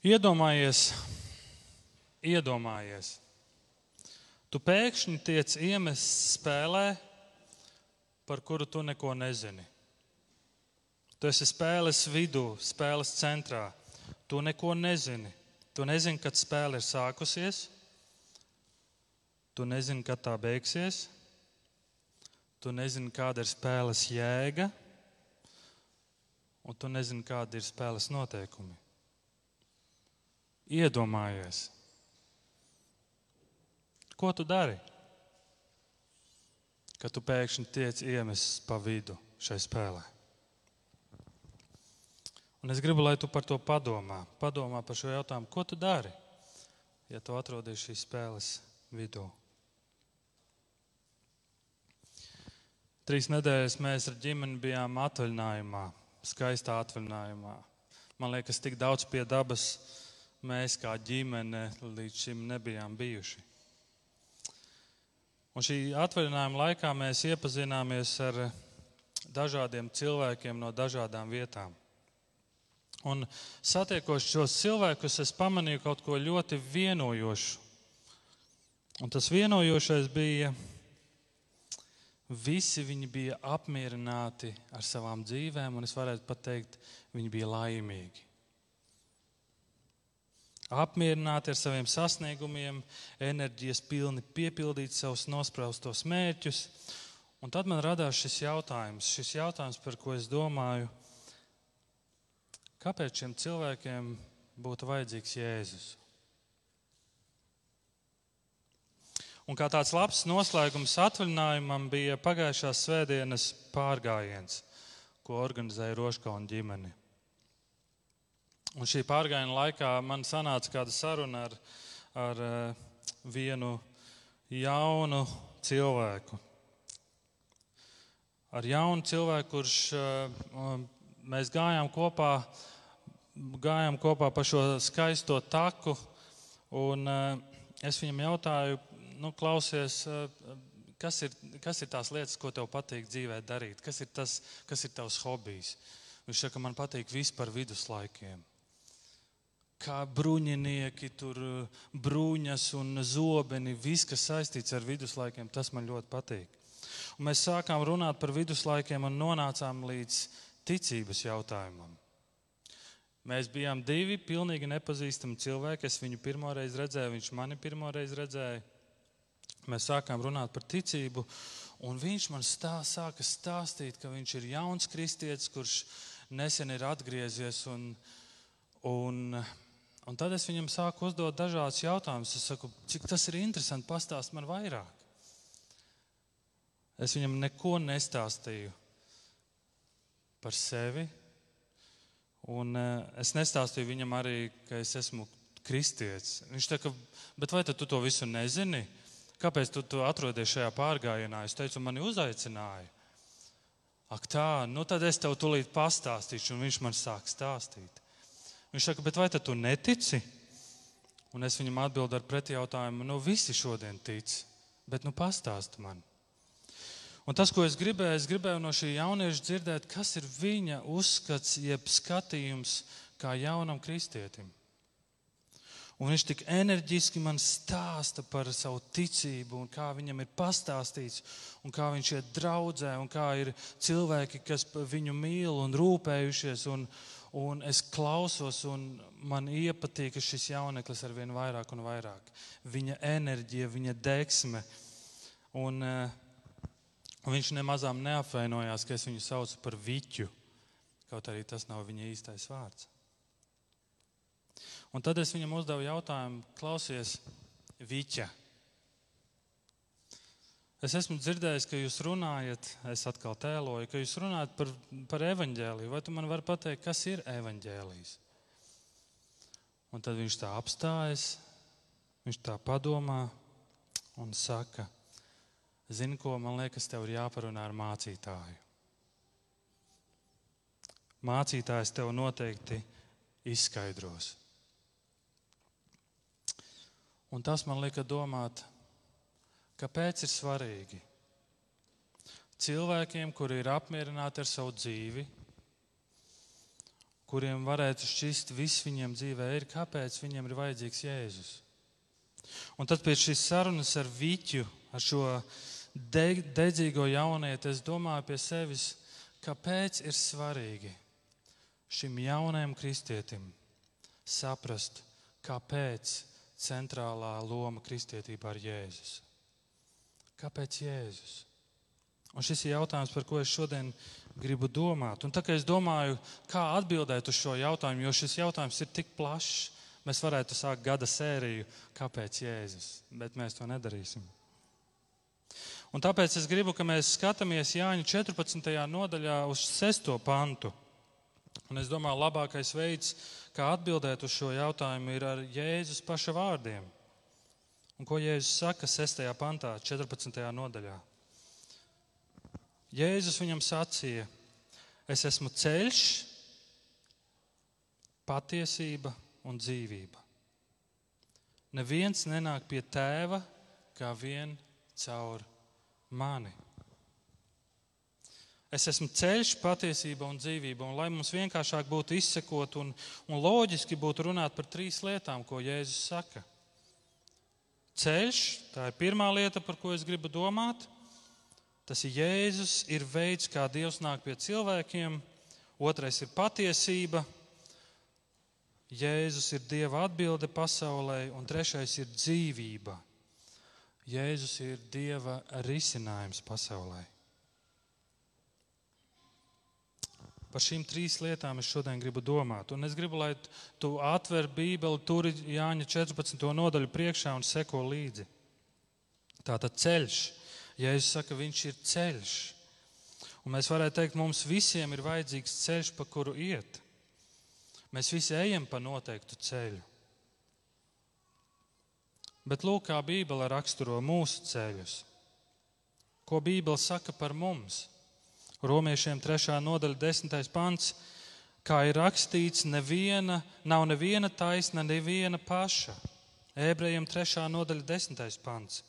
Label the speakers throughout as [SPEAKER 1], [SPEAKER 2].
[SPEAKER 1] Iedomājies, iedomājies. Tu pēkšņi tiec iemests spēlē, par kuru tu neko nezini. Tu esi spēles vidū, spēles centrā. Tu neko nezini. Tu nezini, kad spēle ir sākusies. Tu nezini, kad tā beigsies. Tu nezini, kāda ir spēles jēga. Un tu nezini, kādi ir spēles noteikumi. Iedomājies, ko tu dari, kad tu pēkšņi tiec iemests pa vidu šai spēlei. Un es gribu, lai tu par to padomā. Padomā par šo jautājumu, ko tu dari, ja tu atrodies šīs spēles vidū. Trīs nedēļas mēs ar ģimeni bijām atvaļinājumā, skaistā atvaļinājumā. Man liekas, tik daudz pie dabas mēs kā ģimene līdz šim nebijām bijuši. Un šī atvaļinājuma laikā mēs iepazināmies ar dažādiem cilvēkiem no dažādām vietām. Un satiekot šos cilvēkus, es pamanīju kaut ko ļoti vienojošu. Un tas vienojošais bija, visi viņi bija apmierināti ar savām dzīvēm, un es varētu pat teikt, viņi bija laimīgi apmierināti ar saviem sasniegumiem, enerģijas pilni piepildīt savus nospraustos mērķus. Un tad man radās šis jautājums, šis jautājums, par ko es domāju, kāpēc šiem cilvēkiem būtu vajadzīgs Jēzus? Un kā tāds labs noslēgums atvaļinājumam bija pagājušās svētdienas pārgājiens, ko organizēja Roškauna ģimene. Un šī pārgājiena laikā man sanāca kāda saruna ar, ar uh, vienu jaunu cilvēku. Ar jaunu cilvēku, kurš uh, mēs gājām kopā, gājām kopā pa šo skaisto taku. Un, uh, es viņam jautāju, nu, klausies, kas ir, kas ir tās lietas, ko tev patīk dzīvē darīt? Kas ir tas, kas ir tavs hobijs? Viņš saka, man patīk viss par viduslaikiem kā bruņinieki, tur bruņas un zobeni, viss, kas saistīts ar viduslaikiem, tas man ļoti patīk. Un mēs sākām runāt par viduslaikiem un nonācām līdz ticības jautājumam. Mēs bijām divi pilnīgi nepazīstami cilvēki. Es viņu pirmo reizi redzēju, viņš mani pirmo reizi redzēja. Mēs sākām runāt par ticību, un viņš man stā, sāka stāstīt, ka viņš ir jauns kristietis, kurš nesen ir atgriezies un, un Un tad es viņam sāku uzdot dažādus jautājumus. Es saku, cik tas ir interesanti, pastāst man vairāk. Es viņam neko nestāstīju par sevi. Un uh, es nestāstīju viņam arī, ka es esmu kristietis. Viņš teica, bet vai tu to visu nezini? Kāpēc tu, tu atrodies šajā pārgājienā? Es teicu, mani uzaicināja. Ak, tā, nu tad es tev tūlīt pastāstīšu, un viņš man sāk stāstīt. Viņš saka, bet vai tu netici? Un es viņam atbildu ar pretjautājumu, nu visi šodien tic, bet nu pastāsti man. Un tas, ko es gribēju, es gribēju no šī jaunieša dzirdēt, kas ir viņa uzskats, jeb skatījums kā jaunam kristietim. Un viņš tik enerģiski man stāsta par savu ticību, un kā viņam ir pastāstīts, un kā viņš iet draudzē, un kā ir cilvēki, kas viņu mīl un rūpējušies. Un, Un es klausos, un man iepatīk šis jauneklis ar vien vairāk un vairāk. Viņa enerģija, viņa deksme. Un, uh, viņš nemazām neapvainojās, ka es viņu saucu par viķu, kaut arī tas nav viņa īstais vārds. Un tad es viņam uzdevu jautājumu, klausies, viķa. Es esmu dzirdējis, ka jūs runājat, es atkal tēloju, ka jūs runājat par, par evaņģēliju. Vai tu man vari pateikt, kas ir evaņģēlijs? Un tad viņš tā apstājas, viņš tā padomā un saka, zini, ko man liekas, tev ir jāparunā ar mācītāju. Mācītājs tev noteikti izskaidros. Un tas man lika domāt, Kāpēc ir svarīgi? Cilvēkiem, kuri ir apmierināti ar savu dzīvi, kuriem varētu šķist, viss viņiem dzīvē ir, kāpēc viņiem ir vajadzīgs Jēzus. Un tad pēc šīs sarunas ar Vīķu, ar šo de, dedzīgo jaunieti, es domāju pie sevis, kāpēc ir svarīgi šim jaunajam kristietim saprast, kāpēc centrālā loma kristietībā ir Jēzus. Kāpēc Jēzus? Un šis ir jautājums, par ko es šodien gribu domāt. Un tā kā es domāju, kā atbildēt uz šo jautājumu, jo šis jautājums ir tik plašs, mēs varētu sākt gada sēriju, kāpēc Jēzus, bet mēs to nedarīsim. Un tāpēc es gribu, ka mēs skatāmies Jāņa 14. nodaļā uz 6. pantu. Un es domāju, labākais veids, kā atbildēt uz šo jautājumu, ir ar Jēzus paša vārdiem. Un ko Jēzus saka 6. pantā, 14. nodaļā? Jēzus viņam sacīja: Es esmu ceļš, patiesība un dzīvība. Neviens nenāk pie tēva kā vien caur mani. Es esmu ceļš, patiesība un dzīvība. Un, lai mums vienkāršāk būtu izsekot un, un loģiski būtu runāt par trīs lietām, ko Jēzus saka. Ceļš, tā ir pirmā lieta, par ko es gribu domāt. Tas ir Jēzus, ir veids, kā Dievs nāk pie cilvēkiem. Otrais ir patiesība. Jēzus ir Dieva atbilde pasaulē, un trešais ir dzīvība. Jēzus ir Dieva risinājums pasaulē. Par šīm trīs lietām es šodien gribu domāt. Un es gribu, lai tu atver Bībeli, tur ir Jāņa 14. nodaļu priekšā un seko līdzi. Tātad ceļš. Jēzus saka, viņš ir ceļš. Un mēs varētu teikt, mums visiem ir vajadzīgs ceļš, pa kuru iet. Mēs visi ejam pa noteiktu ceļu. Bet lūk, kā Bībele raksturo mūsu ceļus. Ko Bībele saka par mums? Romiešiem 3. nodaļa, 10. pants. Kā ir rakstīts, neviena, nav neviena taisna, neviena paša. Ebrejiem 3. nodaļa, 10. pants.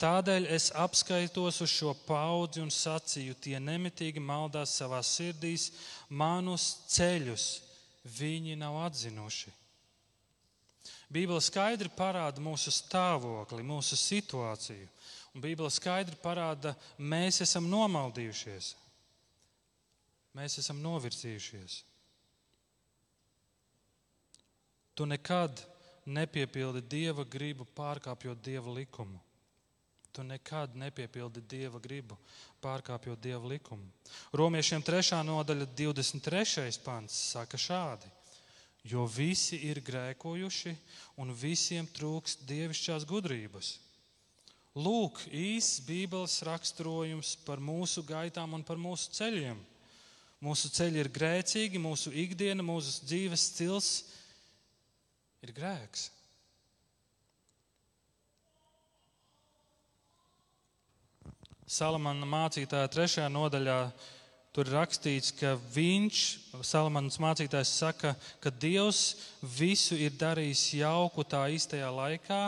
[SPEAKER 1] Tādēļ es apskaitos uz šo paudzi un sacīju, tie nemitīgi maldās savā sirdīs, manus ceļus viņi nav atzinuši. Bībele skaidri parāda mūsu stāvokli, mūsu situāciju, un Bībele skaidri parāda, mēs esam nomaldījušies, mēs esam novirzījušies. Tu nekad nepiepildi Dieva gribu pārkāpjot Dieva likumu. Tu nekad nepiepildi dieva gribu, pārkāpjot dieva likumu. Romiešiem 3. nodaļa, 23. pants saka šādi: Jo visi ir grēkojuši un visiem trūkst dievišķās gudrības. Lūk, īsts Bībeles raksturojums par mūsu gaitām un par mūsu ceļiem. Mūsu ceļi ir grēcīgi, mūsu ikdiena, mūsu dzīves stils ir grēks. Salamana mācītāja trešajā nodaļā tur rakstīts, ka viņš, Salamans mācītājs, saka, ka Dievs visu ir darījis jauku tā īstajā laikā,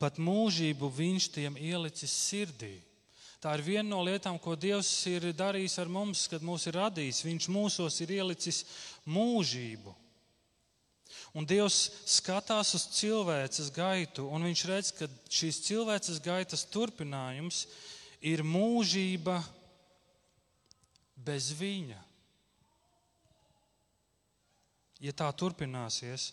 [SPEAKER 1] pat mūžību viņš tiem ielicis sirdī. Tā ir viena no lietām, ko Dievs ir darījis ar mums, kad mūs ir radījis. Viņš mūsos ir ielicis mūžību. Un Dievs skatās uz cilvēces gaitu, un viņš redz, ka šīs cilvēces gaitas turpinājums ir mūžība bez viņa. Ja tā turpināsies,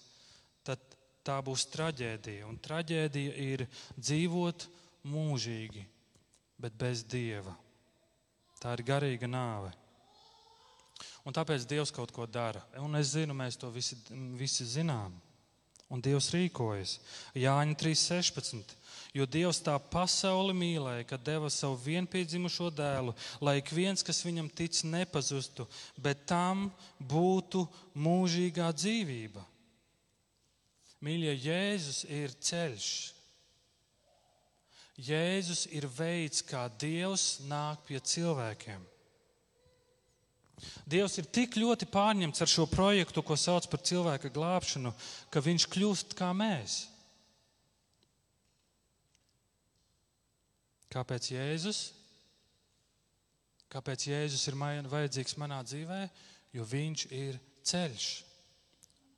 [SPEAKER 1] tad tā būs traģēdija. Un traģēdija ir dzīvot mūžīgi, bet bez dieva. Tā ir garīga nāve. Un tāpēc Dievs kaut ko dara. Un es zinu, mēs to visi, visi zinām. Un Dievs rīkojas. Jāņa 3.16. Jo Dievs tā pasauli mīlēja, ka deva savu vienpiedzimušo dēlu, lai ik viens, kas viņam tic, nepazustu, bet tam būtu mūžīgā dzīvība. Mīļie, Jēzus ir ceļš. Jēzus ir veids, kā Dievs nāk pie cilvēkiem. Dievs ir tik ļoti pārņemts ar šo projektu, ko sauc par cilvēka glābšanu, ka viņš kļūst kā mēs. Kāpēc Jēzus? Kāpēc Jēzus ir vajadzīgs manā dzīvē? Jo viņš ir ceļš.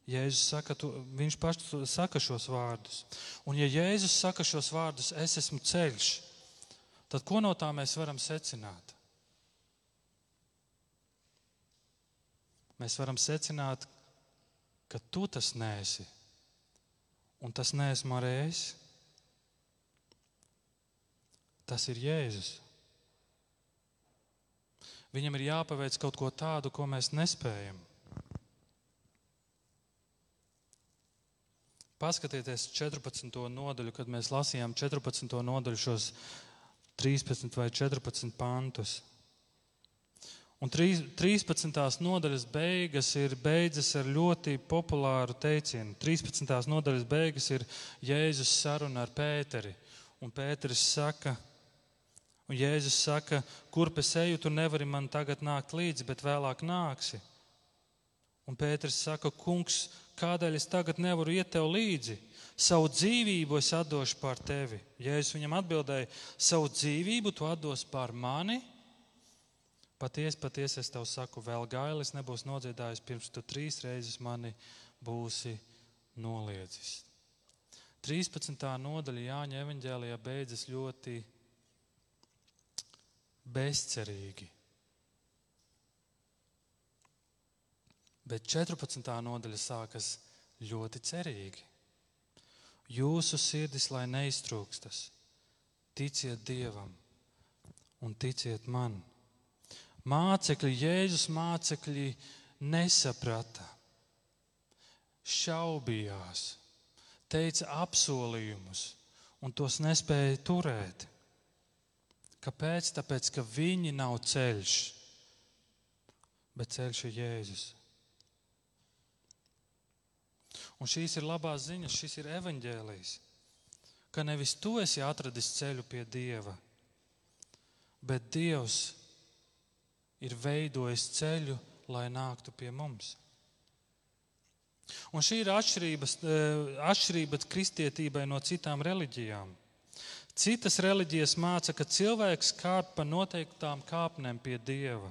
[SPEAKER 1] Jēzus saka, tu, viņš pats saka šos vārdus. Un ja Jēzus saka šos vārdus, es esmu ceļš, tad ko no tā mēs varam secināt? Mēs varam secināt, ka tu tas nēsi, un tas neesmu arī es. Tas ir Jēzus. Viņam ir jāpaveic kaut ko tādu, ko mēs nespējam. Paskatieties 14. nodaļu, kad mēs lasījām 14. nodaļu, šos 13 vai 14 pantus. Un 13. nodaļas beigas ir beidzas ar ļoti populāru teicienu. 13. nodaļas beigas ir Jēzus saruna ar Pēteri. Un Pēteris saka, un Jēzus saka, kurp es eju, tu nevari man tagad nākt līdzi, bet vēlāk nāksi. Un Pēters saka, kungs, kādēļ es tagad nevaru iet tev līdzi? Savu dzīvību es atdošu pār tevi. Jēzus viņam atbildēja, savu dzīvību tu atdos pār mani. Patiesi, patiesi es tev saku, vēl gailis nebūs nodziedājis, pirms tu trīs reizes mani būsi noliedzis. 13. nodaļa Jāņa evanģēlijā beidzas ļoti bezcerīgi. Bet 14. nodaļa sākas ļoti cerīgi. Jūsu sirdis, lai neiztrūkstas, ticiet Dievam un ticiet man. Mācekļi, Jēzus mācekļi nesaprata, šaubījās, teica apsolījumus un tos nespēja turēt. Kāpēc? Tāpēc, ka viņi nav ceļš, bet ceļš ir Jēzus. Un šīs ir labās ziņas, šis ir evaņģēlijs. Ka nevis tu esi atradis ceļu pie Dieva, bet Dievs ir veidojis ceļu, lai nāktu pie mums. Un šī ir eh, atšķirība kristietībai no citām reliģijām. Citas reliģijas māca, ka cilvēks kāp pa noteiktām kāpnēm pie dieva.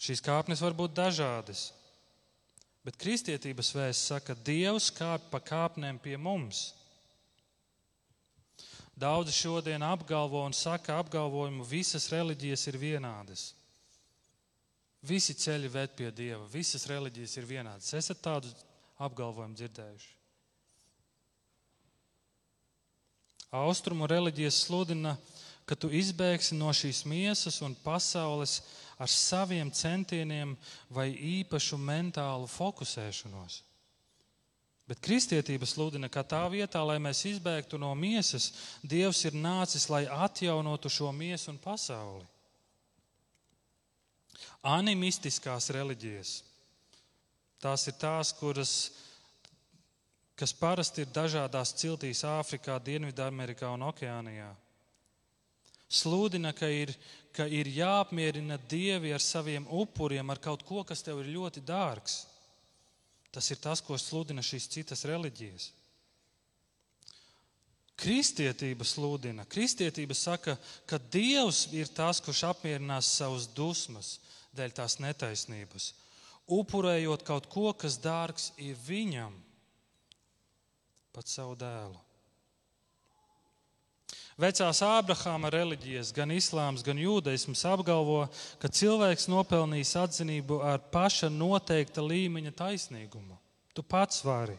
[SPEAKER 1] Šīs kāpnes var būt dažādas. Bet kristietības vēsts saka, ka Dievs kāp pa kāpnēm pie mums. Daudzi šodien apgalvo un saka apgalvojumu, visas reliģijas ir vienādas. Visi ceļi ved pie Dieva, visas reliģijas ir vienādas. Esat tādu apgalvojumu dzirdējuši? Austrumu reliģijas sludina, ka tu izbēgsi no šīs miesas un pasaules ar saviem centieniem vai īpašu mentālu fokusēšanos. Bet kristietība sludina, ka tā vietā, lai mēs izbēgtu no miesas, Dievs ir nācis, lai atjaunotu šo miesu un pasauli. Animistiskās reliģijas. Tās ir tās, kuras, kas parasti ir dažādās ciltīs Āfrikā, Dienvidamerikā un Okeānijā sludina, ka ir, ka ir jāapmierina dievi ar saviem upuriem, ar kaut ko, kas tev ir ļoti dārgs. Tas ir tas, ko sludina šīs citas reliģijas. Kristietība sludina, kristietība saka, ka Dievs ir tas, kurš apmierinās savus dusmas dēļ tās netaisnības, upurējot kaut ko, kas dārgs ir viņam, pat savu dēlu. Vecās Ābrahāma reliģijas, gan islāms, gan jūdaisms apgalvo, ka cilvēks nopelnīs atzinību ar paša noteikta līmeņa taisnīgumu. Tu pats vari.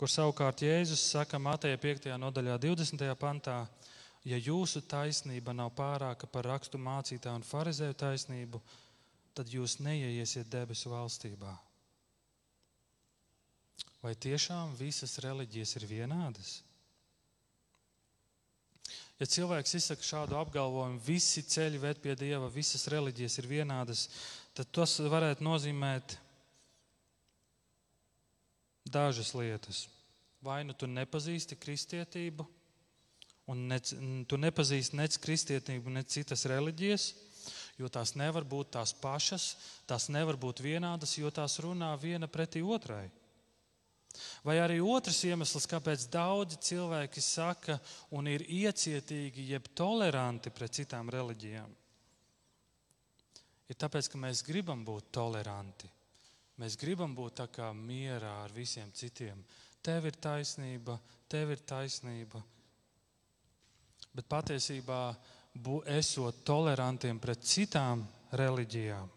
[SPEAKER 1] Kur savukārt Jēzus saka Mateja 5. nodaļā, 20. pantā, ja jūsu taisnība nav pārāka par rakstu mācītāju un farizēju taisnību, tad jūs neieiesiet debesu valstībā. Vai tiešām visas reliģijas ir vienādas? Ja cilvēks izsaka šādu apgalvojumu, visi ceļi ved pie dieva, visas reliģijas ir vienādas, tad tas varētu nozīmēt dažas lietas. Vai nu tu nepazīsti kristietību, un ne, tu nepazīsti nec kristietību, nec citas reliģijas, jo tās nevar būt tās pašas, tās nevar būt vienādas, jo tās runā viena pretī otrai. Vai arī otrs iemesls, kāpēc daudzi cilvēki saka un ir iecietīgi, jeb toleranti pret citām reliģijām. ir tāpēc, ka mēs gribam būt toleranti. Mēs gribam būt tā kā mierā ar visiem citiem. Tev ir taisnība, tev ir taisnība. Bet patiesībā, esot tolerantiem pret citām reliģijām,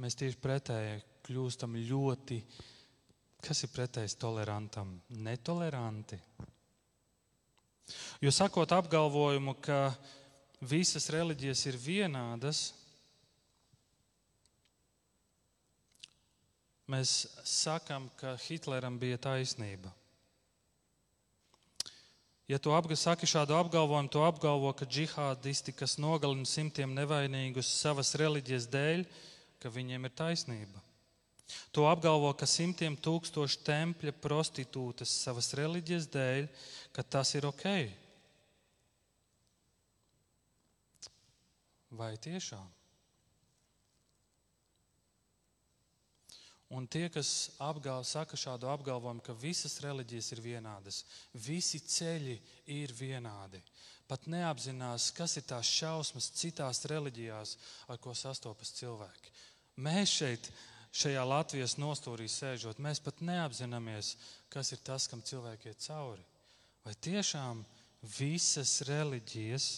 [SPEAKER 1] mēs tieši pretēji kļūstam ļoti, kas ir pretējs tolerantam, netoleranti. Jo sakot apgalvojumu, ka visas reliģijas ir vienādas, mēs sakām, ka Hitleram bija taisnība. Ja tu saki šādu apgalvojumu, tu apgalvo, ka džihādisti, kas nogalina simtiem nevainīgus savas reliģijas dēļ, ka viņiem ir taisnība. To apgalvo, ka simtiem tūkstošu tempļa prostitūtas savas reliģijas dēļ, ka tas ir ok. Vai tiešām? Un tie, kas apgal, saka šādu apgalvojumu, ka visas reliģijas ir vienādas, visi ceļi ir vienādi, pat neapzinās, kas ir tās šausmas citās reliģijās, ar ko sastopas cilvēki. Mēs šeit, šajā Latvijas nostūrī sēžot, mēs pat neapzināmies, kas ir tas, kam cilvēki iet cauri. Vai tiešām visas reliģijas,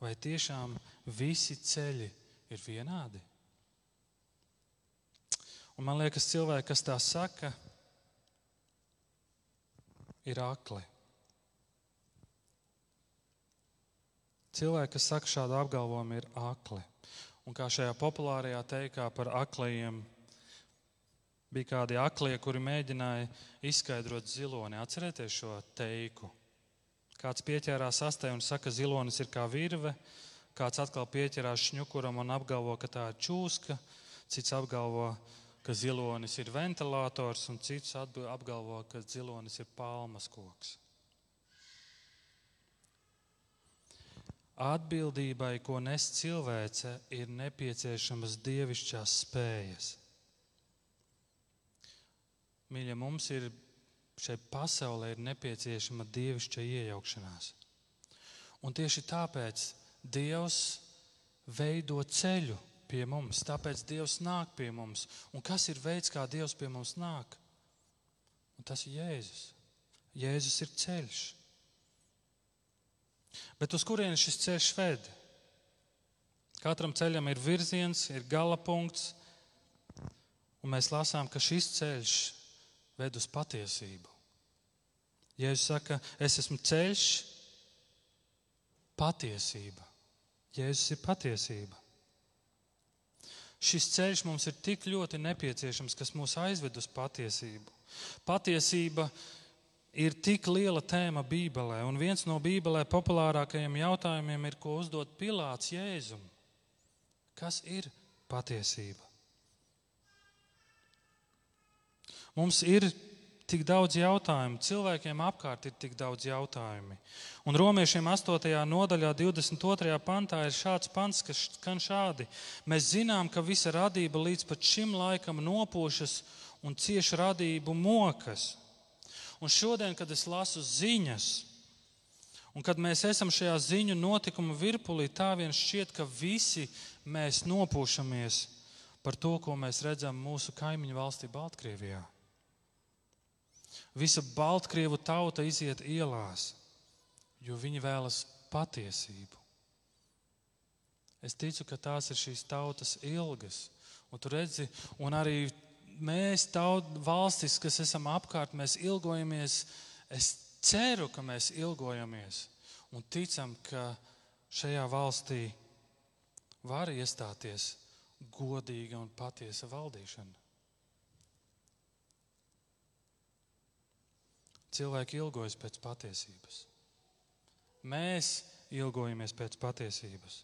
[SPEAKER 1] vai tiešām visi ceļi ir vienādi? Un man liekas, cilvēki, kas tā saka, ir akli. Cilvēki, kas saka šādu apgalvojumu, ir akli. Un kā šajā populārajā teikā par aklajiem, bija kādi aklie, kuri mēģināja izskaidrot ziloni. Atcerieties šo teiku. Kāds pieķērās astē un saka, ka zilonis ir kā virve, kāds atkal pieķerās šņukuram un apgalvo, ka tā ir čūska, cits apgalvo, ka zilonis ir ventilators, un cits apgalvo, ka zilonis ir palmas koks. Atbildībai, ko nes cilvēce, ir nepieciešamas dievišķās spējas. Mīļa, mums ir šeit pasaulē ir nepieciešama dievišķa iejaukšanās. Un tieši tāpēc Dievs veido ceļu pie mums. Tāpēc Dievs nāk pie mums. Un kas ir veids, kā Dievs pie mums nāk? Un tas ir Jēzus. Jēzus ir ceļš. Bet uz kurienes šis ceļš ved? Katram ceļam ir virziens, ir gala punkts, un mēs lasām, ka šis ceļš ved uz patiesību. Jēzus saka, es esmu ceļš, patiesība. Jēzus ir patiesība. Šis ceļš mums ir tik ļoti nepieciešams, kas mūs aizved uz patiesību. Patiesība ir tik liela tēma Bībelē, un viens no Bībelē populārākajiem jautājumiem ir, ko uzdot Pilārs Jēzum. Kas ir patiesība? Mums ir tik daudz jautājumu, cilvēkiem apkārt ir tik daudz jautājumu. Un romiešiem 8. nodaļā, 22. pantā ir šāds pants, kas skan šādi. Mēs zinām, ka visa radība līdz pat šim laikam nopošas un cieši radību mokas. Un šodien, kad es lasu ziņas, un kad mēs esam šajā ziņu notikuma virpulī, tā vien šķiet, ka visi mēs nopūšamies par to, ko mēs redzam mūsu kaimiņu valstī Baltkrievijā. Visa Baltkrievu tauta iziet ielās, jo viņi vēlas patiesību. Es ticu, ka tās ir šīs tautas ilgas. Un tu redzi, un arī mēs, taut, valstis, kas esam apkārt, mēs ilgojamies. Es ceru, ka mēs ilgojamies un ticam, ka šajā valstī var iestāties godīga un patiesa valdīšana. Cilvēki ilgojas pēc patiesības. Mēs ilgojamies pēc patiesības.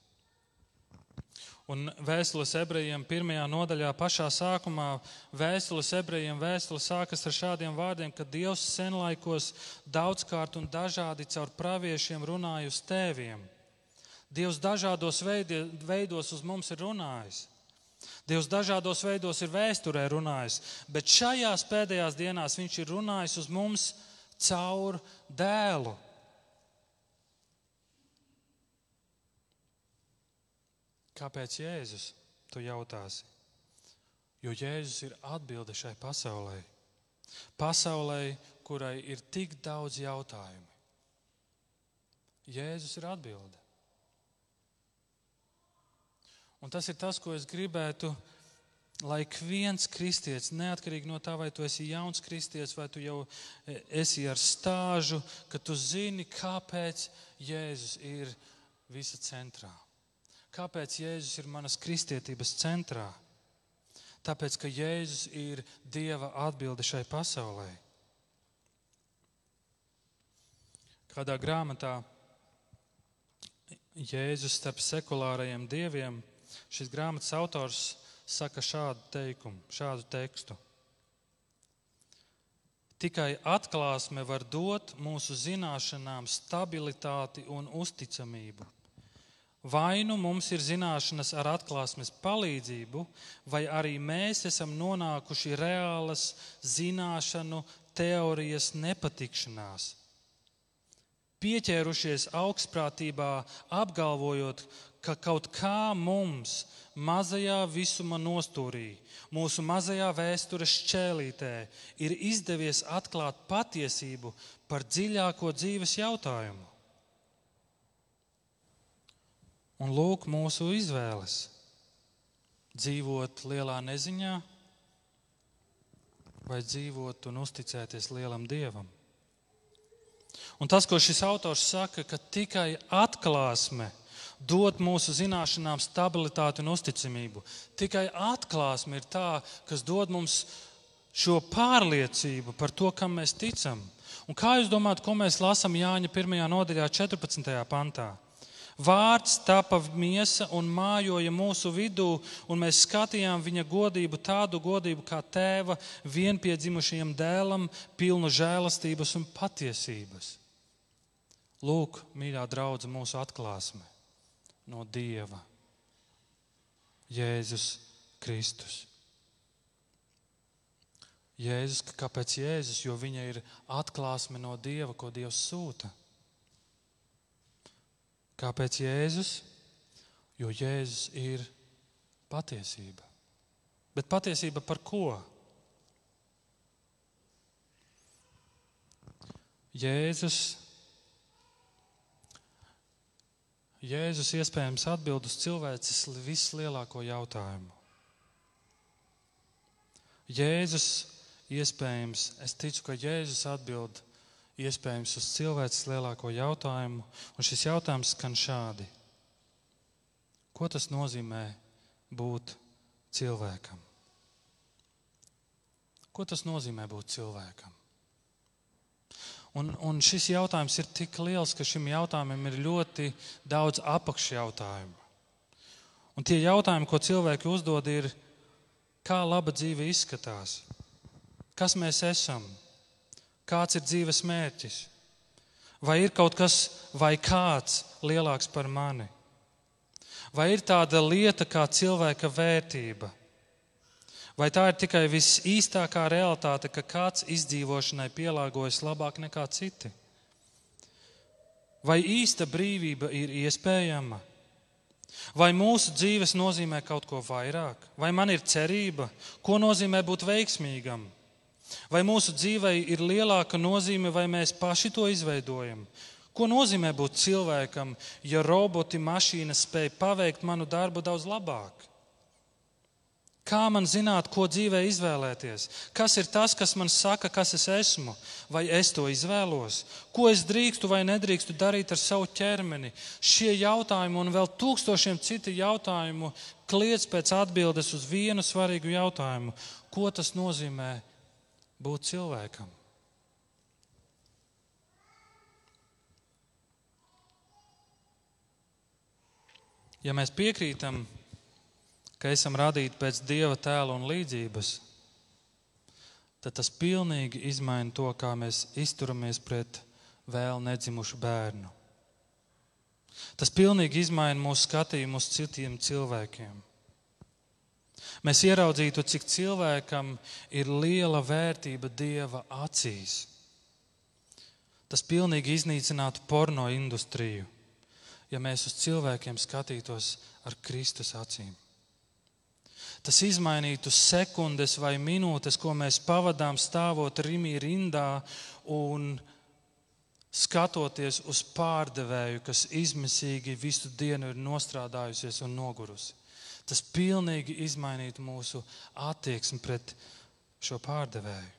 [SPEAKER 1] Un vēstules ebrejiem pirmajā nodaļā, pašā sākumā, vēstules ebrejiem vēstule sākas ar šādiem vārdiem, ka Dievs senlaikos daudzkārt un dažādi caur praviešiem runāja uz tēviem. Dievs dažādos veidi, veidos uz mums ir runājis. Dievs dažādos veidos ir vēsturē runājis, bet šajās pēdējās dienās Viņš ir runājis uz mums caur dēlu. Kāpēc Jēzus? Tu jautāsi. Jo Jēzus ir atbilde šai pasaulē. Pasaulē, kurai ir tik daudz jautājumu. Jēzus ir atbilde. Un tas ir tas, ko es gribētu, lai ik viens kristietis, neatkarīgi no tā, vai tu esi jauns kristietis, vai tu jau e, esi ar stāžu, ka tu zini, kāpēc Jēzus ir visa centrā. Kāpēc Jēzus ir manas kristietības centrā? Tāpēc, ka Jēzus ir Dieva atbilde šai pasaulē. Kādā grāmatā Jēzus starp sekulārajiem dieviem Šis grāmatas autors saka šādu teikumu, šādu tekstu. Tikai atklāsme var dot mūsu zināšanām stabilitāti un uzticamību. Vai nu mums ir zināšanas ar atklāsmes palīdzību, vai arī mēs esam nonākuši reālas zināšanu teorijas nepatikšanās. Pieķērušies augstprātībā, apgalvojot, ka kaut kā mums, mazajā visuma nostūrī, mūsu mazajā vēstures šķēlītē, ir izdevies atklāt patiesību par dziļāko dzīves jautājumu. Un lūk, mūsu izvēles - dzīvot lielā neziņā vai dzīvot un uzticēties lielam dievam. Un tas, ko šis autors saka, ka tikai atklāsme dot mūsu zināšanām stabilitāti un uzticamību. Tikai atklāsme ir tā, kas dod mums šo pārliecību par to, kam mēs ticam. Un kā jūs domājat, ko mēs lasām Jāņa 1. nodaļā, 14. pantā? Vārds tapa miesa un mājoja mūsu vidū, un mēs skatījām viņa godību, tādu godību kā tēva vienpiedzimušajam dēlam, pilnu žēlastības un patiesības. Lūk, mīļā draudzene, mūsu atklāsme no Dieva. Jēzus Kristus. Jēzus, kāpēc Jēzus? Jo viņa ir atklāsme no Dieva, ko Dievs sūta. Kāpēc Jēzus? Jo Jēzus ir patiesība. Bet patiesība par ko? Jēzus Jēzus iespējams atbild uz cilvēces vislielāko jautājumu. Jēzus iespējams, es ticu, ka Jēzus atbild iespējams uz cilvēces lielāko jautājumu, un šis jautājums skan šādi. Ko tas nozīmē būt cilvēkam? Ko tas nozīmē būt cilvēkam? Un, un šis jautājums ir tik liels, ka šim jautājumam ir ļoti daudz apakšjautājumu. Un tie jautājumi, ko cilvēki uzdod, ir, kā laba dzīve izskatās, kas mēs esam, kāds ir dzīves mērķis, vai ir kaut kas vai kāds lielāks par mani, vai ir tāda lieta kā cilvēka vērtība Vai tā ir tikai visīstākā realitāte, ka kāds izdzīvošanai pielāgojas labāk nekā citi? Vai īsta brīvība ir iespējama? Vai mūsu dzīves nozīmē kaut ko vairāk? Vai man ir cerība? Ko nozīmē būt veiksmīgam? Vai mūsu dzīvei ir lielāka nozīme, vai mēs paši to izveidojam? Ko nozīmē būt cilvēkam, ja roboti mašīnas spēj paveikt manu darbu daudz labāk? Kā man zināt, ko dzīvē izvēlēties? Kas ir tas, kas man saka, kas es esmu? Vai es to izvēlos? Ko es drīkstu vai nedrīkstu darīt ar savu ķermeni? Šie jautājumi un vēl tūkstošiem citu jautājumu kliedz pēc atbildes uz vienu svarīgu jautājumu. Ko tas nozīmē būt cilvēkam? Ja mēs piekrītam, ka esam radīti pēc dieva tēla un līdzības, tad tas pilnīgi izmaina to, kā mēs izturamies pret vēl nedzimušu bērnu. Tas pilnīgi izmaina mūsu skatījumu uz citiem cilvēkiem. Mēs ieraudzītu, cik cilvēkam ir liela vērtība Dieva acīs. Tas pilnīgi iznīcinātu porno industriju, ja mēs uz cilvēkiem skatītos ar Kristus acīm. Tas izmainītu sekundes vai minūtes, ko mēs pavadām stāvot rimī rindā un skatoties uz pārdevēju, kas izmisīgi visu dienu ir nostrādājusies un nogurusi. Tas pilnīgi izmainītu mūsu attieksmi pret šo pārdevēju.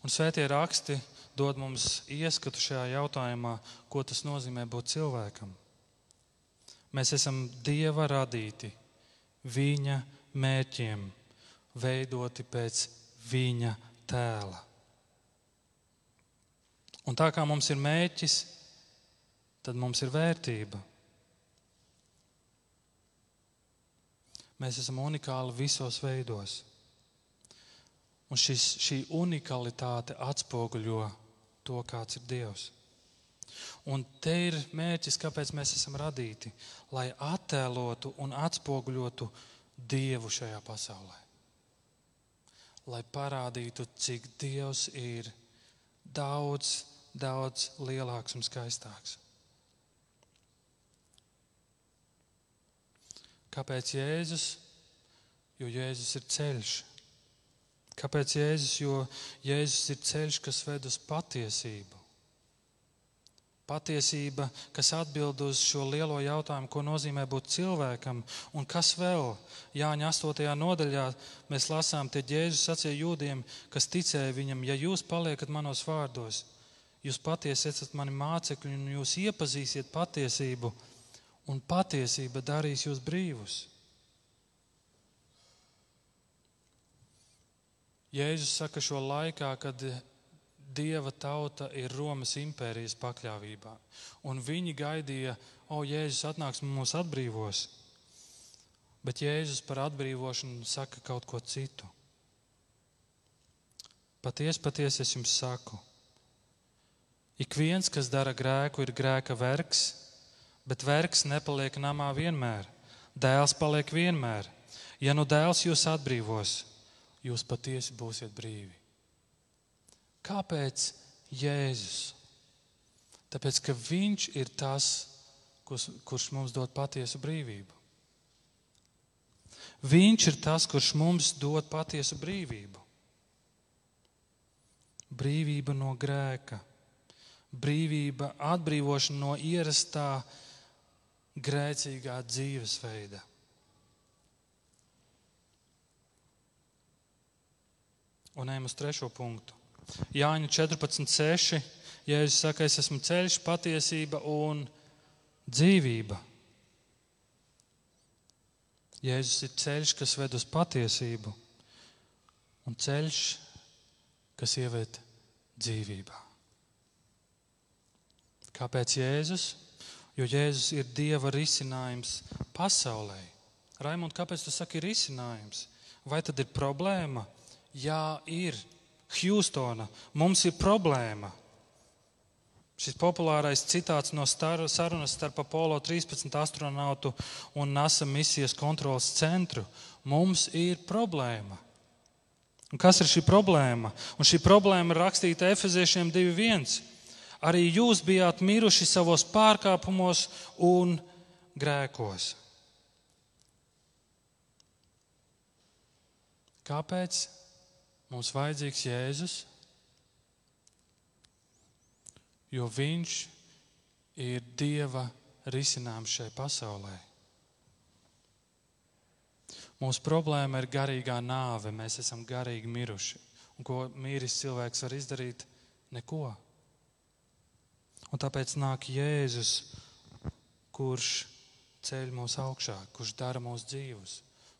[SPEAKER 1] Un svētie raksti dod mums ieskatu šajā jautājumā, ko tas nozīmē būt cilvēkam. Mēs esam Dieva radīti, Viņa mērķiem, veidoti pēc Viņa tēla. Un tā kā mums ir mērķis, tad mums ir vērtība. Mēs esam unikāli visos veidos. Un šis, šī unikalitāte atspoguļo to, kāds ir Dievs. Un te ir mērķis, kāpēc mēs esam radīti, lai attēlotu un atspoguļotu Dievu šajā pasaulē. Lai parādītu, cik Dievs ir daudz, daudz lielāks un skaistāks. Kāpēc Jēzus? Jo Jēzus ir ceļš. Kāpēc Jēzus? Jo Jēzus ir ceļš, kas ved uz patiesību. Patiesība, kas atbild uz šo lielo jautājumu, ko nozīmē būt cilvēkam, un kas vēl? Jāņa 8. nodaļā mēs lasām, te Jēzus sacīja jūdiem, kas ticēja viņam, ja jūs paliekat manos vārdos, jūs patiesi esat mani mācekļi, un jūs iepazīsiet patiesību, un patiesība darīs jūs brīvus. Jēzus saka šo laikā, kad Dieva tauta ir Romas impērijas pakļāvībā. Un viņi gaidīja, o, Jēzus atnāks un mūs atbrīvos. Bet Jēzus par atbrīvošanu saka kaut ko citu. Patiesi, patiesi es jums saku, ik viens, kas dara grēku, ir grēka vergs, bet vergs nepaliek namā vienmēr. Dēls paliek vienmēr. Ja nu dēls jūs atbrīvos, jūs patiesi būsiet brīvi. Kāpēc Jēzus? Tāpēc, ka Viņš ir tas, kurš, kurš mums dod patiesu brīvību. Viņš ir tas, kurš mums dod patiesu brīvību. Brīvība no grēka, brīvība, atbrīvošana no ierastā grēcīgā dzīvesveida. Un ejam uz trešo punktu. Jāņa 14,6. Jēzus saka, es esmu ceļš, patiesība un dzīvība. Jēzus ir ceļš, kas ved uz patiesību, un ceļš, kas ieved dzīvībā. Kāpēc Jēzus? Jo Jēzus ir Dieva risinājums pasaulē. Raimond, kāpēc tu saki risinājums? Vai tad ir problēma? Jā, ir. Hjūstona, mums ir problēma. Šis populārais citāts no star, sarunas starp Apollo 13 astronautu un NASA misijas kontrolas centru. Mums ir problēma. Un kas ir šī problēma? Un šī problēma ir rakstīta Efeziešiem 2.1. Arī jūs bijāt miruši savos pārkāpumos un grēkos. Kāpēc? Mums vajadzīgs Jēzus, jo Viņš ir Dieva risinājums šai pasaulē. Mūsu problēma ir garīgā nāve. Mēs esam garīgi miruši. Un ko mīris cilvēks var izdarīt? Neko. Un tāpēc nāk Jēzus, kurš ceļ mūs augšā, kurš dara mūs dzīvus,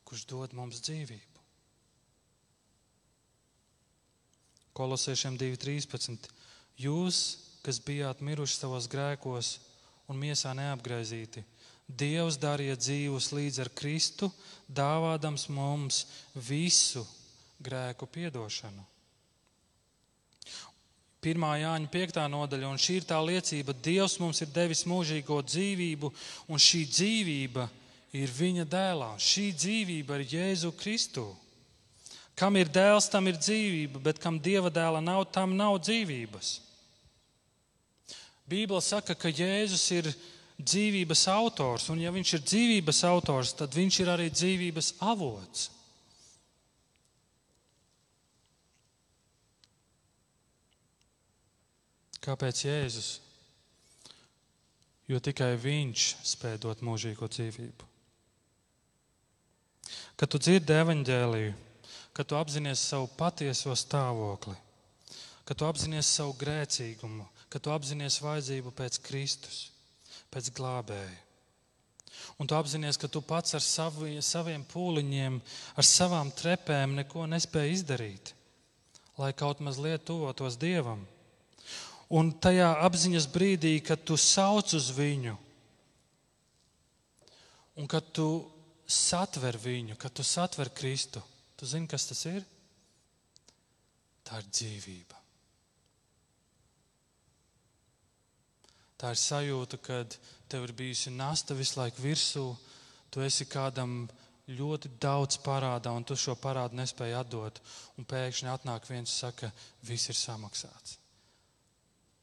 [SPEAKER 1] kurš dod mums dzīvību. Kolosiešiem 2.13. Jūs, kas bijāt miruši savos grēkos un miesā neapgaizīti, Dievs darīja dzīvus līdz ar Kristu, dāvādams mums visu grēku piedošanu. Pirmā Jāņa 5. nodaļa, un šī ir tā liecība, Dievs mums ir devis mūžīgo dzīvību, un šī dzīvība ir Viņa dēlā. Šī dzīvība ir Jēzu Kristu. Kam ir dēls, tam ir dzīvība, bet kam dieva dēla nav, tam nav dzīvības. Bībele saka, ka Jēzus ir dzīvības autors, un ja viņš ir dzīvības autors, tad viņš ir arī dzīvības avots. Kāpēc Jēzus? Jo tikai Viņš spēj dot mūžīgo dzīvību. Kad tu dzirdi evaņģēliju, kad tu apzinājies savu patieso stāvokli, kad tu apzinājies savu grēcīgumu, kad tu apzinājies vajadzību pēc Kristus, pēc glābēja. Un tu apzinājies, ka tu pats ar savi, saviem pūliņiem, ar savām trepēm neko nespēji izdarīt, lai kaut mazliet tuvotos Dievam. Un tajā apziņas brīdī, kad tu sauc uz viņu, un kad tu satver viņu, kad tu satver Kristu, tu zini, kas tas ir? Tā ir dzīvība. Tā ir sajūta, kad tev ir bijusi nasta visu laiku virsū, tu esi kādam ļoti daudz parādā, un tu šo parādu nespēji atdot. Un pēkšņi atnāk viens un saka, viss ir samaksāts.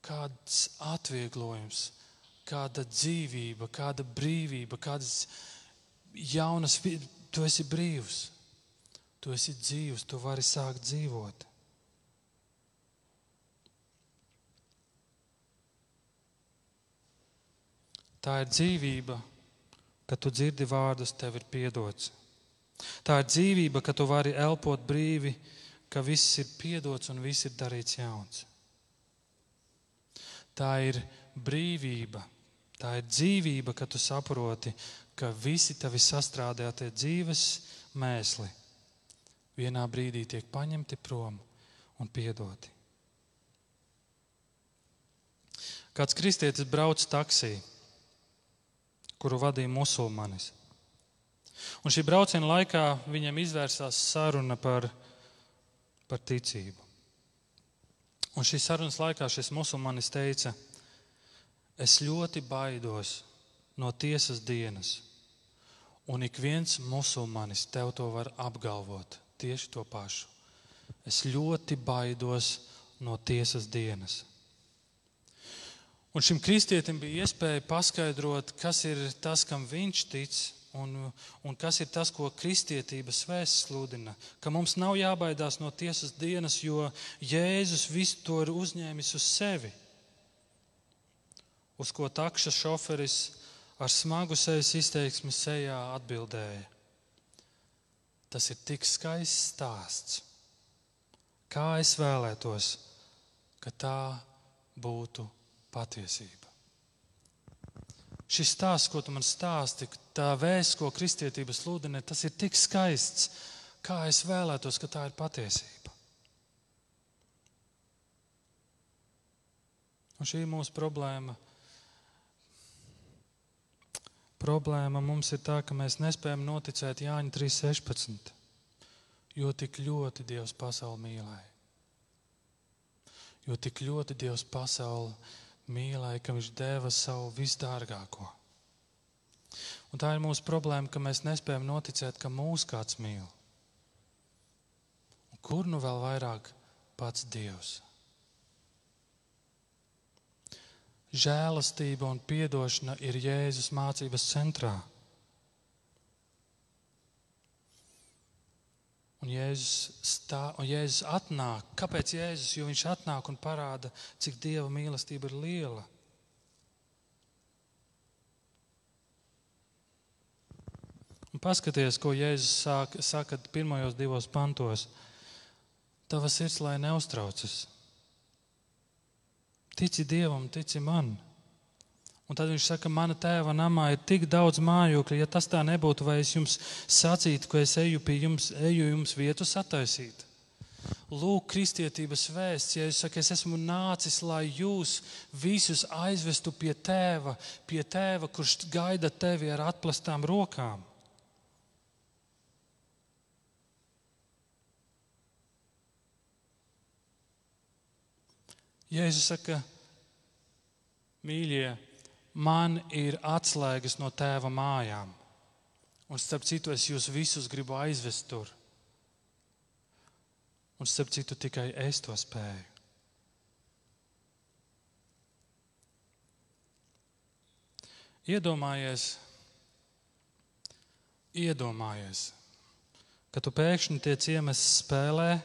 [SPEAKER 1] Kāds atvieglojums, kāda dzīvība, kāda brīvība, kādas jaunas, tu esi brīvs, tu esi dzīvs, tu vari sākt dzīvot. Tā ir dzīvība, kad tu dzirdi vārdus, tev ir piedots. Tā ir dzīvība, ka tu vari elpot brīvi, ka viss ir piedots un viss ir darīts jauns. Tā ir brīvība, tā ir dzīvība, ka tu saproti, ka visi tavi sastrādātie dzīves mēsli vienā brīdī tiek paņemti prom un piedoti. Kāds kristietis brauc taksī kuru vadīja musulmanis. Un šī brauciena laikā viņam izvērsās saruna par, par ticību. Un šīs sarunas laikā šis musulmanis teica, es ļoti baidos no tiesas dienas, un ik viens musulmanis tev to var apgalvot tieši to pašu. Es ļoti baidos no tiesas dienas. Un šim kristietim bija iespēja paskaidrot, kas ir tas, kam viņš tic, un, un kas ir tas, ko kristietības vēsts sludina. Ka mums nav jābaidās no tiesas dienas, jo Jēzus visu to ir uzņēmis uz sevi. Uz ko takša šoferis ar smagu sejas izteiksmi sejā atbildēja. Tas ir tik skaists stāsts. Kā es vēlētos, ka tā būtu patiesība. Šis stāsts, ko tu man stāsti, tā vēsts, ko kristietība sludina, tas ir tik skaists, kā es vēlētos, ka tā ir patiesība. Un šī ir mūsu problēma. Problēma mums ir tā, ka mēs nespējam noticēt Jāņa 3.16, jo tik ļoti Dievs pasauli mīlēja. Jo tik ļoti Dievs pasauli mīlēja mīlēja, ka viņš deva savu visdārgāko. Un tā ir mūsu problēma, ka mēs nespējam noticēt, ka mūs kāds mīl. Un kur nu vēl vairāk pats Dievs? Žēlastība un atdošana ir Jēzus mācības centrā. Un Jēzus, stā, un Jēzus atnāk. Kāpēc Jēzus? Jo viņš atnāk un parāda, cik Dieva mīlestība ir liela. Un paskaties, ko Jēzus sāk, saka pirmajos divos pantos. Tava sirds lai neuztraucas. Tici Dievam, tici man. Un tad viņš saka, mana tēva namā ir tik daudz mājokļu, ja tas tā nebūtu, vai es jums sacītu, ka es eju pie jums, eju jums vietu sataisīt. Lūk, kristietības vēsts, ja es saku, es esmu nācis, lai jūs visus aizvestu pie tēva, pie tēva, kurš gaida tevi ar atplastām rokām. Jēzus saka, mīļie, man ir atslēgas no tēva mājām. Un starp citu, es jūs visus gribu aizvest tur. Un starp citu, tikai es to spēju. Iedomājies, iedomājies, ka tu pēkšņi tiec iemests spēlē,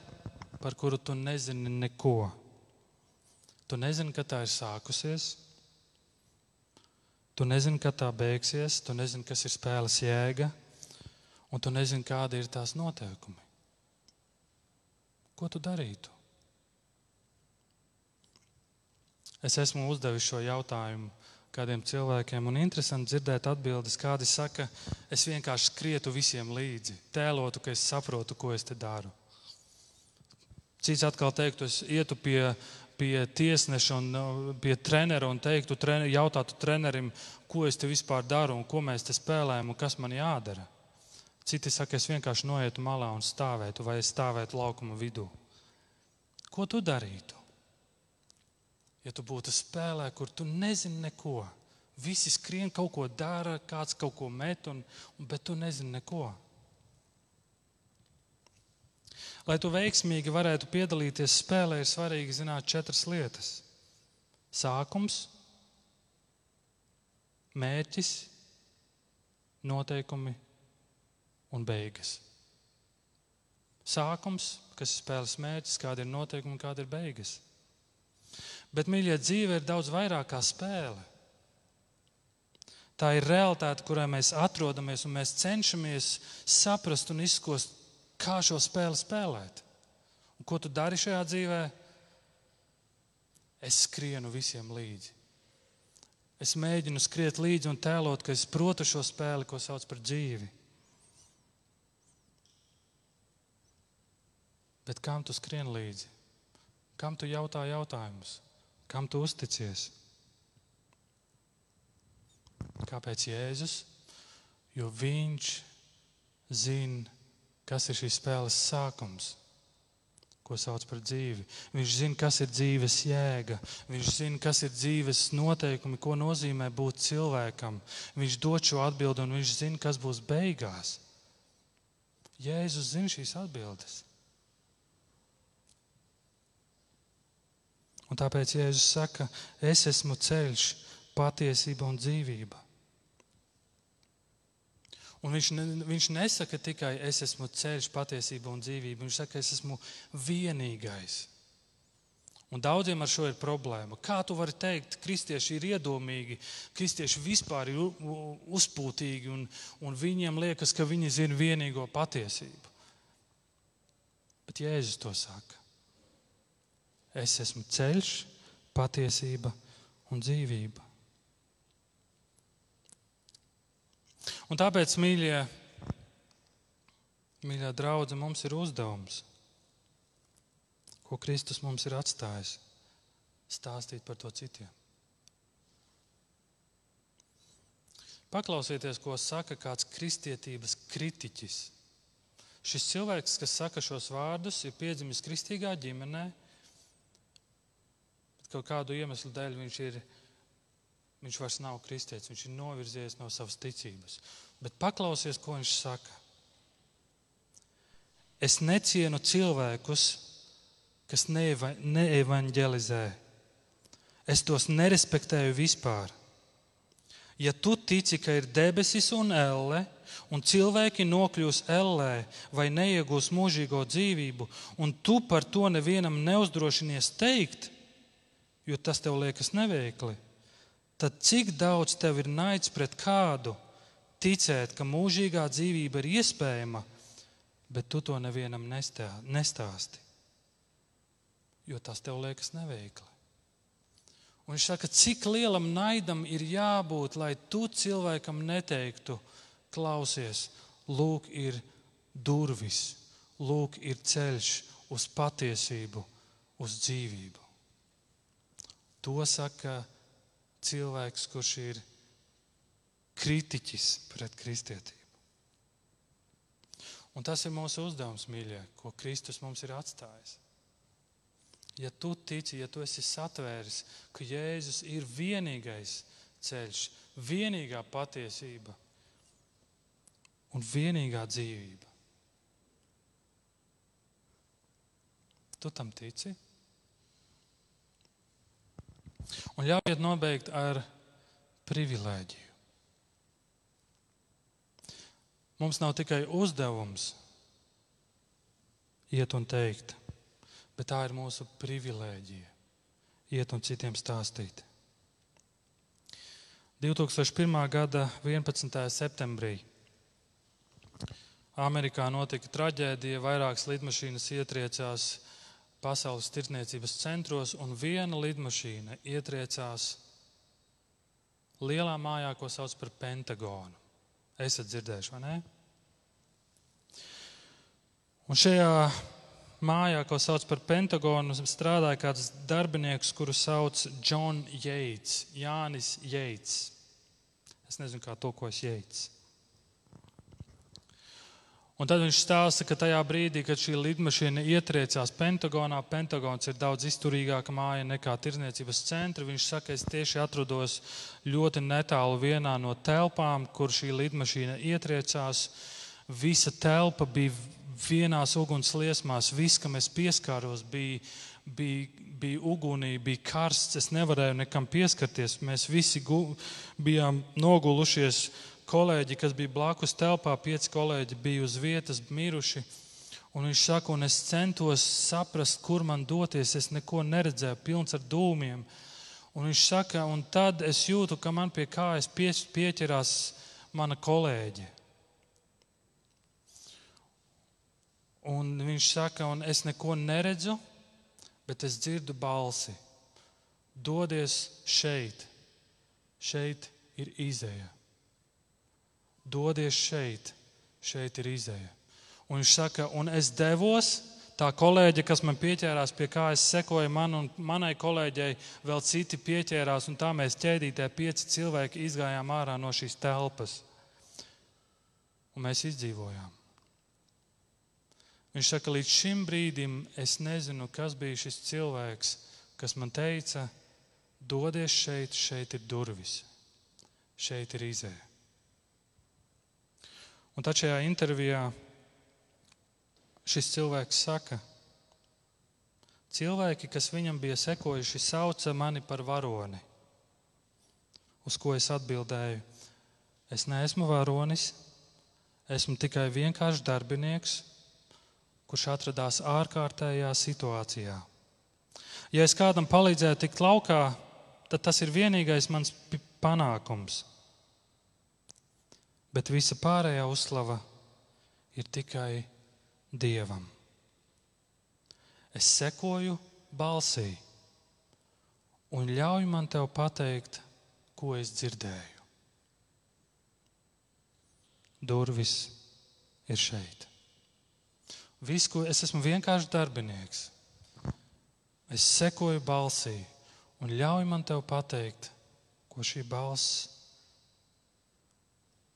[SPEAKER 1] par kuru tu nezini neko. Tu nezini, ka tā ir sākusies, tu nezini, kad tā beigsies, tu nezini, kas ir spēles jēga, un tu nezini, kādi ir tās noteikumi. Ko tu darītu? Es esmu uzdevis šo jautājumu kādiem cilvēkiem, un interesanti dzirdēt atbildes, kādi saka, es vienkārši skrietu visiem līdzi, tēlotu, ka es saprotu, ko es te daru. Cits atkal teiktu, es ietu pie, pie tiesneša un pie trenera un teiktu, trener, jautātu trenerim, ko es te vispār daru un ko mēs te spēlējam un kas man jādara. Citi saka, es vienkārši noietu malā un stāvētu, vai es stāvētu laukuma vidū. Ko tu darītu? Ja tu būtu spēlē, kur tu nezini neko, visi skrien kaut ko dara, kāds kaut ko met, un, bet tu nezini neko. Lai tu veiksmīgi varētu piedalīties spēlē, ir svarīgi zināt četras lietas. Sākums, mērķis, noteikumi un beigas. Sākums, kas ir spēles mērķis, kāda ir noteikuma, kāda ir beigas. Bet, mīļie, dzīve ir daudz vairāk kā spēle. Tā ir realitāte, kurā mēs atrodamies, un mēs cenšamies saprast un izkost, kā šo spēli spēlēt. Un ko tu dari šajā dzīvē? Es skrienu visiem līdzi. Es mēģinu skriet līdzi un tēlot, ka es protu šo spēli, ko sauc par dzīvi. Bet kam tu skrien līdzi? Kam tu jautā jautājumus? Kam tu uzticies? Kāpēc Jēzus? Jo viņš zina, kas ir šīs spēles sākums, ko sauc par dzīvi. Viņš zina, kas ir dzīves jēga, viņš zina, kas ir dzīves noteikumi, ko nozīmē būt cilvēkam. Viņš dod šo atbildi, un viņš zina, kas būs beigās. Jēzus zina šīs atbildes. Un tāpēc Jēzus saka, es esmu ceļš, patiesība un dzīvība. Un viņš, ne, viņš nesaka tikai, es esmu ceļš, patiesība un dzīvība. Viņš saka, es esmu vienīgais. Un daudziem ar šo ir problēma. Kā tu vari teikt, kristieši ir iedomīgi, kristieši vispār ir uzpūtīgi un, un viņiem liekas, ka viņi zina vienīgo patiesību. Bet Jēzus to saka. Es esmu ceļš, patiesība un dzīvība. Un tāpēc, mīļie, mīļā draudzene, mums ir uzdevums, ko Kristus mums ir atstājis, stāstīt par to citiem. Paklausieties, ko saka kāds kristietības kritiķis. Šis cilvēks, kas saka šos vārdus, ir piedzimis kristīgā ģimenē, kaut kādu iemeslu dēļ viņš ir. Viņš vairs nav kristietis, viņš ir novirzies no savas ticības. Bet paklausies, ko viņš saka. Es necienu cilvēkus, kas neeva, neevanģelizē. Es tos nerespektēju vispār. Ja tu tici, ka ir debesis un elle, un cilvēki nokļūs ellē vai neiegūs mūžīgo dzīvību, un tu par to nevienam neuzdrošinies teikt, jo tas tev liekas neveikli, tad cik daudz tev ir naids pret kādu ticēt, ka mūžīgā dzīvība ir iespējama, bet tu to nevienam nestāsti, jo tas tev liekas neveikli. Un viņš saka, cik lielam naidam ir jābūt, lai tu cilvēkam neteiktu, klausies, lūk, ir durvis, lūk, ir ceļš uz patiesību, uz dzīvību. To saka cilvēks, kurš ir kritiķis pret kristietību. Un tas ir mūsu uzdevums, mīļie, ko Kristus mums ir atstājis. Ja tu tici, ja tu esi satvēris, ka Jēzus ir vienīgais ceļš, vienīgā patiesība un vienīgā dzīvība, tu tam tici? Un ļaujiet nobeigt ar privilēģiju. Mums nav tikai uzdevums iet un teikt, bet tā ir mūsu privilēģija iet un citiem stāstīt. 2001. gada 11. septembrī Amerikā notika traģēdija, vairākas lidmašīnas ietriecās pasaules tirdzniecības centros, un viena lidmašīna ietriecās lielā mājā, ko sauc par Pentagonu. Esat dzirdējuši, vai ne? Un šajā mājā, ko sauc par Pentagonu, strādāja kāds darbinieks, kuru sauc John Yates, Jānis Yates. Es nezinu, kā tulkojas Yates. Un tad viņš stāsta, ka tajā brīdī, kad šī lidmašīna ietriecās Pentagonā, Pentagons ir daudz izturīgāka māja nekā tirdzniecības centra. Viņš saka, es tieši atrodos ļoti netālu vienā no telpām, kur šī lidmašīna ietriecās. Visa telpa bija vienās uguns liesmās, viss, kam es pieskāros, bija, bija, bija ugunī, bija karsts. Es nevarēju nekam pieskarties. Mēs visi gu, bijām nogulušies kolēģi, kas bija blakus telpā, pieci kolēģi bija uz vietas miruši. Un viņš saka, un es centos saprast, kur man doties. Es neko neredzēju, pilns ar dūmiem. Un viņš saka, un tad es jūtu, ka man pie kājas pieķerās mana kolēģe. Un viņš saka, un es neko neredzu, bet es dzirdu balsi. Dodies šeit, šeit ir izēja dodies šeit, šeit ir izēja. Un viņš saka, un es devos, tā kolēģe, kas man pieķērās pie kā es sekoju, man un manai kolēģei vēl citi pieķērās, un tā mēs ķēdītē pieci cilvēki izgājām ārā no šīs telpas. Un mēs izdzīvojām. Viņš saka, līdz šim brīdim es nezinu, kas bija šis cilvēks, kas man teica, dodies šeit, šeit ir durvis, šeit ir izēja. Un tad šajā intervijā šis cilvēks saka, cilvēki, kas viņam bija sekojuši, sauca mani par varoni. Uz ko es atbildēju, es neesmu varonis, esmu tikai vienkāršs darbinieks, kurš atradās ārkārtējā situācijā. Ja es kādam palīdzēju tikt laukā, tad tas ir vienīgais mans panākums bet visa pārējā uzslava ir tikai Dievam. Es sekoju balsī un ļauj man tev pateikt, ko es dzirdēju. Durvis ir šeit. Viss, ko es esmu vienkārši darbinieks. Es sekoju balsī un ļauj man tev pateikt, ko šī balss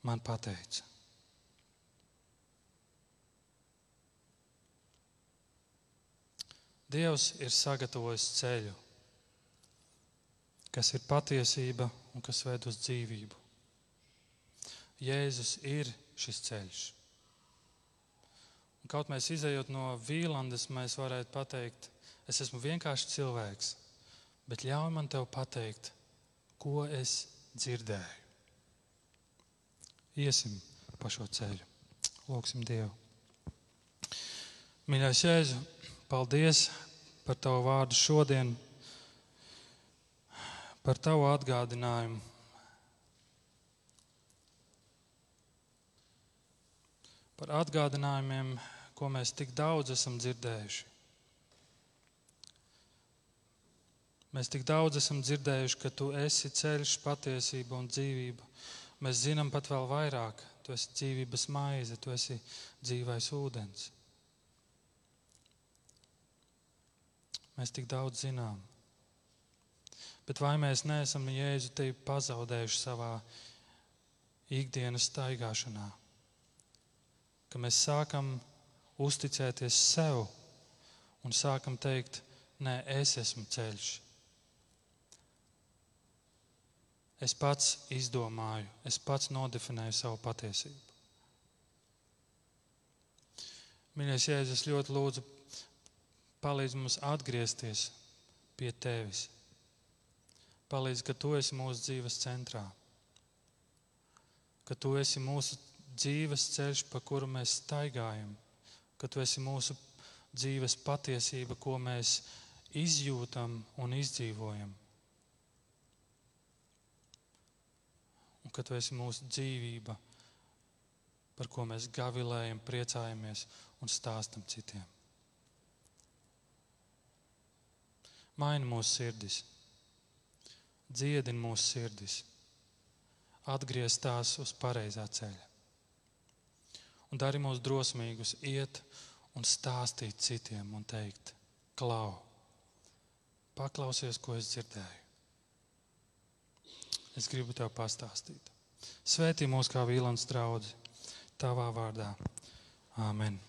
[SPEAKER 1] man pateica. Dievs ir sagatavojis ceļu, kas ir patiesība un kas ved uz dzīvību. Jēzus ir šis ceļš. Un kaut mēs izējot no vīlandes, mēs varētu pateikt, es esmu vienkārši cilvēks, bet ļauj man te pateikt, ko es dzirdēju. Iesim pa šo ceļu. Lūksim Dievu. Mīļais Jēzu, paldies par Tavu vārdu šodien, par Tavu atgādinājumu. Par atgādinājumiem, ko mēs tik daudz esam dzirdējuši. Mēs tik daudz esam dzirdējuši, ka Tu esi ceļš, patiesība un dzīvība. Mēs zinām pat vēl vairāk. Tu esi dzīvības maize, tu esi dzīvais ūdens. Mēs tik daudz zinām. Bet vai mēs neesam Jēzu te pazaudējuši savā ikdienas staigāšanā? Ka mēs sākam uzticēties sev un sākam teikt, nē, es esmu ceļš, Es pats izdomāju, es pats nodefinēju savu patiesību. Mīļais, Jēzus, ļoti lūdzu, palīdz mums atgriezties pie Tevis. Palīdz, ka Tu esi mūsu dzīves centrā, ka Tu esi mūsu dzīves ceļš, pa kuru mēs staigājam, ka tu esi mūsu dzīves patiesība, ko mēs izjūtam un izdzīvojam. Ka tu esi mūsu dzīvība, par ko mēs gavilējam, priecājamies un stāstam citiem. Maini mūsu sirdis, dziedini mūsu sirdis, atgriez tās uz pareizā ceļa. Un dari mūs drosmīgus iet un stāstīt citiem un teikt, klau, paklausies, ko es dzirdēju. Es gribu tev pastāstīt. Svētī mūs kā vīlans draudzi, tavā vārdā. Āmen.